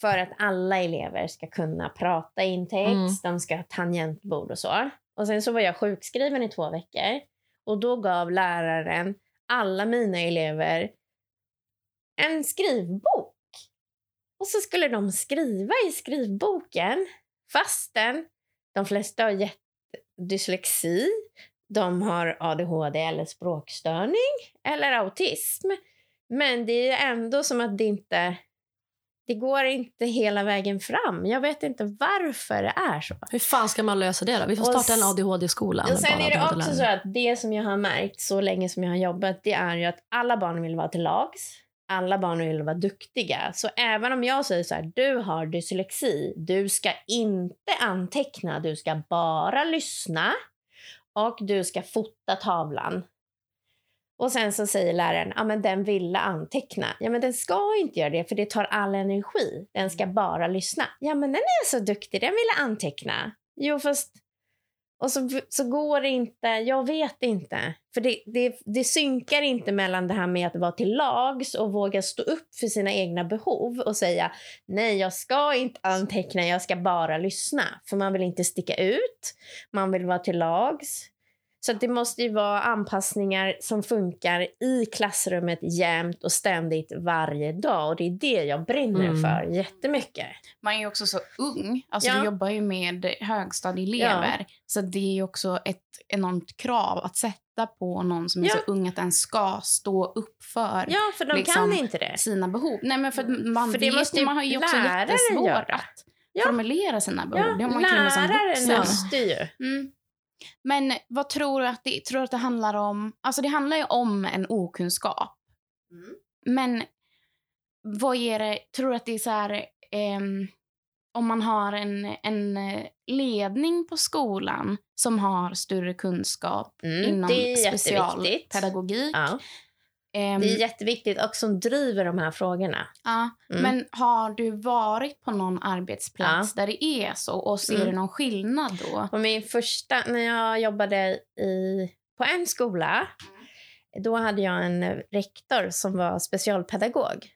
För att alla elever ska kunna prata in text, Mm. de ska ha tangentbord och så. Och sen så var jag sjukskriven i två veckor. Och då gav läraren alla mina elever en skrivbok. Och så skulle de skriva i skrivboken fastän de flesta har jätte- dyslexi, de har ADHD eller språkstörning eller autism. Men det är ändå som att det inte... Det går inte hela vägen fram. Jag vet inte varför det är så. Hur fan ska man lösa det då? Vi får starta en ADHD-skola. Och sen är det också så att det som jag har märkt så länge som jag har jobbat, det är ju att alla barn vill vara till lags. Alla barn vill vara duktiga. Så även om jag säger så här, du har dyslexi, du ska inte anteckna, du ska bara lyssna och du ska fota tavlan. Och sen så säger läraren, ja men den ville anteckna. Ja men den ska inte göra det för det tar all energi. Den ska bara lyssna. Ja men den är så duktig, den ville anteckna. Jo fast och så, så går det inte, jag vet inte. För det, det, det synkar inte mellan det här med att vara till lags och våga stå upp för sina egna behov och säga nej, jag ska inte anteckna, jag ska bara lyssna. För man vill inte sticka ut, man vill vara till lags. Så att det måste ju vara anpassningar som funkar i klassrummet jämt och ständigt varje dag. Och det är det jag brinner Mm. för jättemycket. Man är ju också så ung. Alltså, Ja. Du jobbar ju med högstadieelever. Så det är ju också ett enormt krav att sätta på någon som är Ja. så ung att den ska stå upp för Ja, för de Liksom, kan inte det. sina behov. Nej, men för att man För det vet måste man har ju också läraren jättesvårt att Ja. formulera sina behov. Ja, det har man ju som läraren vuxen. måste ju. Mm. Men vad tror du att det, tror att det handlar om? Alltså det handlar ju om en okunskap. Mm. Men vad är det, tror du att det är så här, ehm, om man har en, en eh, ledning på skolan som har större kunskap Mm, inom specialpedagogik. Ja, det är jätteviktigt och som driver de här frågorna. ja, Mm. Men har du varit på någon arbetsplats där det är så och ser Mm. du någon skillnad då? På min första, när jag jobbade i, på en skola, då hade jag en rektor som var specialpedagog.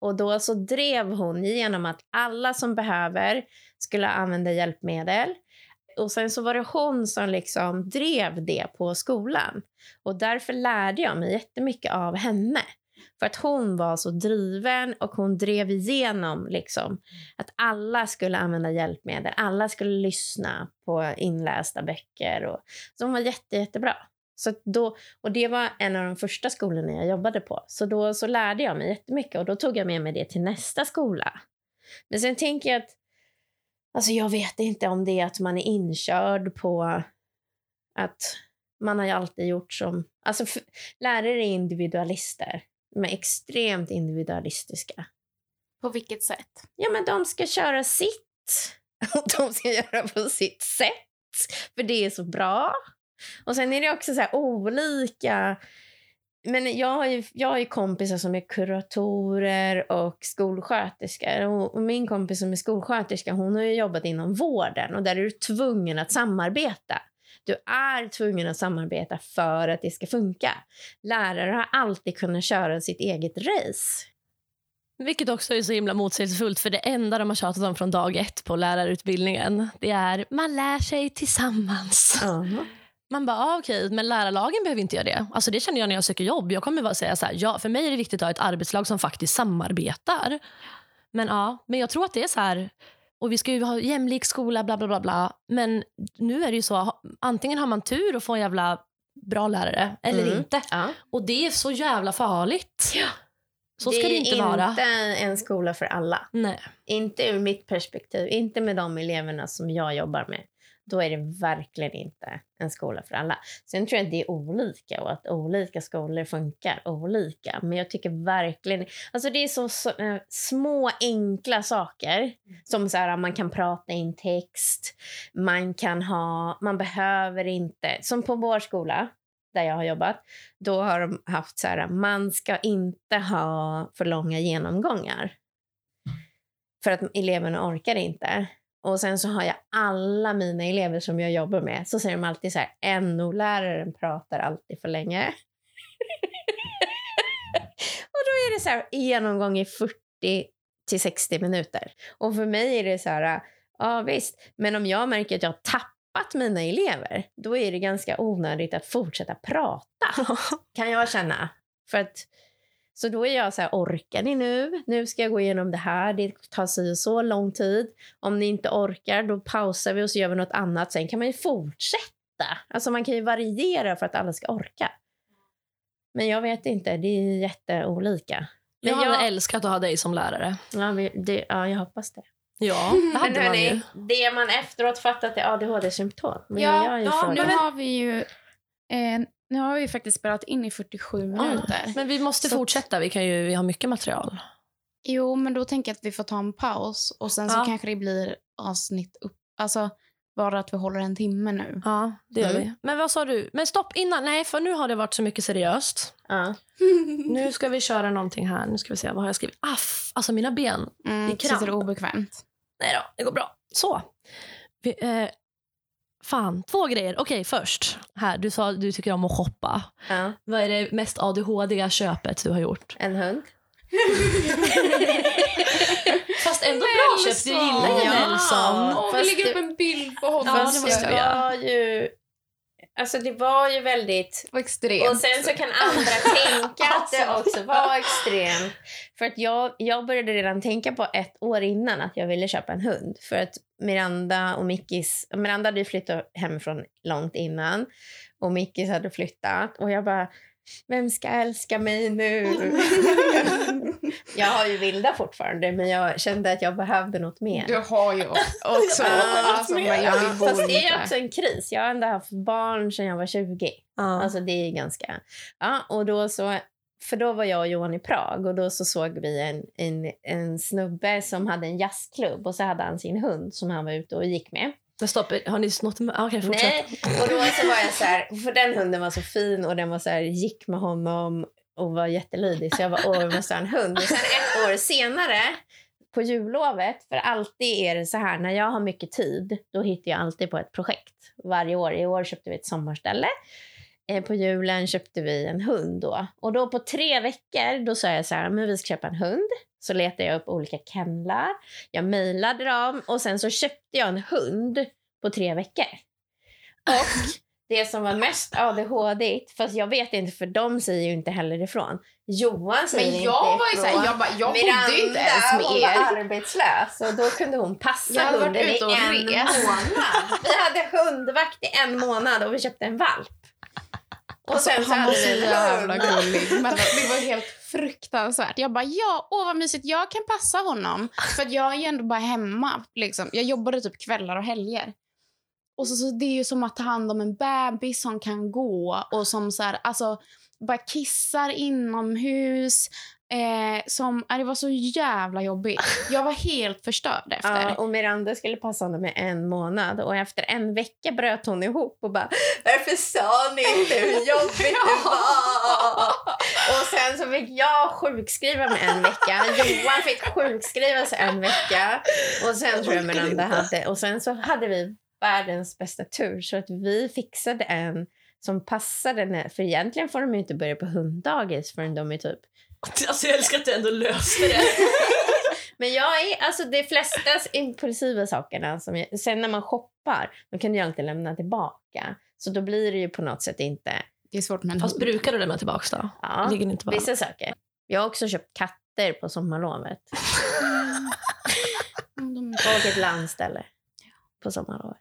Och då så drev hon igenom att alla som behöver skulle använda hjälpmedel. Och sen så var det hon som liksom drev det på skolan. Och därför lärde jag mig jättemycket av henne. För att hon var så driven och hon drev igenom liksom att alla skulle använda hjälpmedel. Alla skulle lyssna på inlästa böcker. Och, så hon var jätte, jättebra. Så då, och det var en av de första skolorna jag jobbade på. Så då så lärde jag mig jättemycket och då tog jag med mig det till nästa skola. Men sen tänker jag att alltså jag vet inte om det är att man är inkörd på att man har ju alltid gjort som... Alltså f- lärare är individualister. De är extremt individualistiska. På vilket sätt? Ja, men de ska köra sitt. [LAUGHS] Och de ska göra på sitt sätt. För det är så bra. Och sen är det också så olika men jag har, ju, jag har ju kompisar som är kuratorer och skolsköterskor. Och, och min kompis som är skolsköterska hon har jobbat inom vården och där är du tvungen att samarbeta. Du är tvungen att samarbeta för att det ska funka. Lärare har alltid kunnat köra sitt eget race. Vilket också är så himla motsägelsefullt för det enda de har tjatat om från dag ett på lärarutbildningen det är man lär sig tillsammans. Man bara, ah, okej, okay, men lärarlagen behöver inte göra det. Alltså det känner jag när jag söker jobb. Jag kommer bara säga så här, ja, för mig är det viktigt att ha ett arbetslag som faktiskt samarbetar. Men ja, men jag tror att det är så här, och vi ska ju ha jämlik skola, bla bla bla. bla. Men nu är det ju så, antingen har man tur och får en jävla bra lärare eller Mm. inte. Ja. Och det är så jävla farligt. Så ska det, inte är vara. inte en skola för alla. Nej. Inte ur mitt perspektiv, inte med de eleverna som jag jobbar med. Då är det verkligen inte en skola för alla. Sen tror jag att det är olika och att olika skolor funkar olika. Men jag tycker verkligen... Alltså det är så, så eh, små enkla saker. Som så här, man kan prata in text. Man kan ha... Man behöver inte... Som på vår skola, där jag har jobbat. Då har de haft så här, man ska inte ha för långa genomgångar. För att eleverna orkar inte. Och sen så har jag alla mina elever som jag jobbar med, så säger de alltid så här, NO-läraren pratar alltid för länge. [LAUGHS] och då är det så här, genomgång i 40 till 60 minuter. Och för mig är det så här, ja visst, men om jag märker att jag har tappat mina elever, då är det ganska onödigt att fortsätta prata, [LAUGHS] kan jag känna. För att så då är jag så här, orkar ni nu? Nu ska jag gå igenom det här. Det tar sig så lång tid. Om ni inte orkar, då pausar vi och så gör vi något annat. Sen kan man ju fortsätta. Alltså man kan ju variera för att alla ska orka. Men jag vet inte, det är jätteolika. Jag Men hade jag, älskat att ha dig som lärare. ja, det, ja, jag hoppas det. Ja, [LAUGHS] det hade Men man ju. det man efteråt fattat är ADHD-symptom. Ja, jag ja nu har vi ju eh, nu har vi faktiskt spelat in i 47 minuter. Men vi måste Så fortsätta. Vi, kan ju, vi har mycket material. Jo, men då tänker jag att vi får ta en paus och sen så Ja. kanske det blir avsnitt upp. Alltså bara att vi håller en timme nu. Ja, det gör Mm. vi. Men vad sa du? Men stopp innan. Nej, för nu har det varit så mycket seriöst. Ja. [LAUGHS] Nu ska vi köra någonting här. Nu ska vi se. Vad har jag skrivit? Aff, alltså mina ben. Mm, Det är kramp. sitter det obekvämt. Nej då, det går bra. Så. Vi, eh, fan, två grejer. Okej, först. Här, du sa att du tycker om att shoppa. ja. Vad är det mest ADHD-köpet du har gjort? En hund. [LAUGHS] Fast ändå bra köpt. Du gillar ju Ja. Nelson. Åh, vi lägger upp en bild på honom. Ja, det måste vi göra. var ju... Alltså det var ju väldigt... var extremt. Och sen så kan andra [LAUGHS] tänka att det också var extremt. För att jag, jag började redan tänka på ett år innan att jag ville köpa en hund. För att Miranda och Mickis... Miranda hade flyttat hemifrån långt innan. Och Mickis hade flyttat. Och jag bara, vem ska älska mig nu? [LAUGHS] jag har ju Vilda fortfarande, men jag kände att jag behövde något mer. Du har ju [LAUGHS] också... alltså, men jag vill fast det är också en kris. Jag har ändå haft barn sedan jag var 20. Ja. Alltså det är ganska... Ja, och då så... För då var jag och Johan i Prag och då så såg vi en, en, en snubbe som hade en jazzklubb och så hade han sin hund som han var ute och gick med. Men stopp, har ni snott med? Okej, fortsätt. Nej, och då så var jag så här, för den hunden var så fin och den var så här, gick med honom och var jättelydig så jag var åh, måste ha en hund. Och sen ett år senare på jullovet, för alltid är det så här när jag har mycket tid, då hittar jag alltid på ett projekt varje år. I år köpte vi ett sommarställe. Eh, På julen köpte vi en hund då. Och då på tre veckor, då sa jag så här, men vi ska köpa en hund. Så letade jag upp olika kennlar. Jag mejlade dem och sen så köpte jag en hund på tre veckor. Och [LAUGHS] det som var mest ADHD, fast jag vet inte för de säger ju inte heller ifrån. Johan säger Men inte jag var ju ifrån. såhär, jag, bara, jag bodde inte ens med hon er. var arbetslös och då kunde hon passa Jag hunden i en månad. Vi hade hundvakt i en månad och vi köpte en valp. Och Alltså, sen så hade vi jävla gullig. [LAUGHS] Men det var helt fruktansvärt. Jag bara, ja, åh vad mysigt. Jag kan passa honom. För jag är ju ändå bara hemma. Liksom. Jag jobbade typ kvällar och helger. Och så, så det är ju som att ta hand om en bebis som kan gå och som så här, alltså, bara kissar inomhus. Eh, som, äh, det var så jävla jobbigt. Jag var helt förstörd [LAUGHS] efter. Ja, och Miranda skulle passa honom i en månad och efter en vecka bröt hon ihop och bara Varför sa ni inte hur [LAUGHS] jobbigt det var? fick jag sjukskriva mig en vecka. Johan fick sjukskriva sig en vecka. Och sen tror jag Miranda hade... Och sen så hade vi världens bästa tur. Så att vi fixade en som passade. När, för egentligen får de ju inte börja på hunddagis förrän de är typ... [LAUGHS] Alltså jag älskar att du ändå löste det. [LAUGHS] Men jag är... Alltså de flesta impulsiva sakerna som jag, Sen när man shoppar, då kan du ju alltid lämna tillbaka. Så då blir det ju på något sätt inte... Det är svårt med en Fast brukar du lämna tillbaka då? Ja. Ligger inte bara... Vissa saker. Jag har också köpt katter på sommarlovet. [LAUGHS] Mm, Och ett landställe på sommarlovet.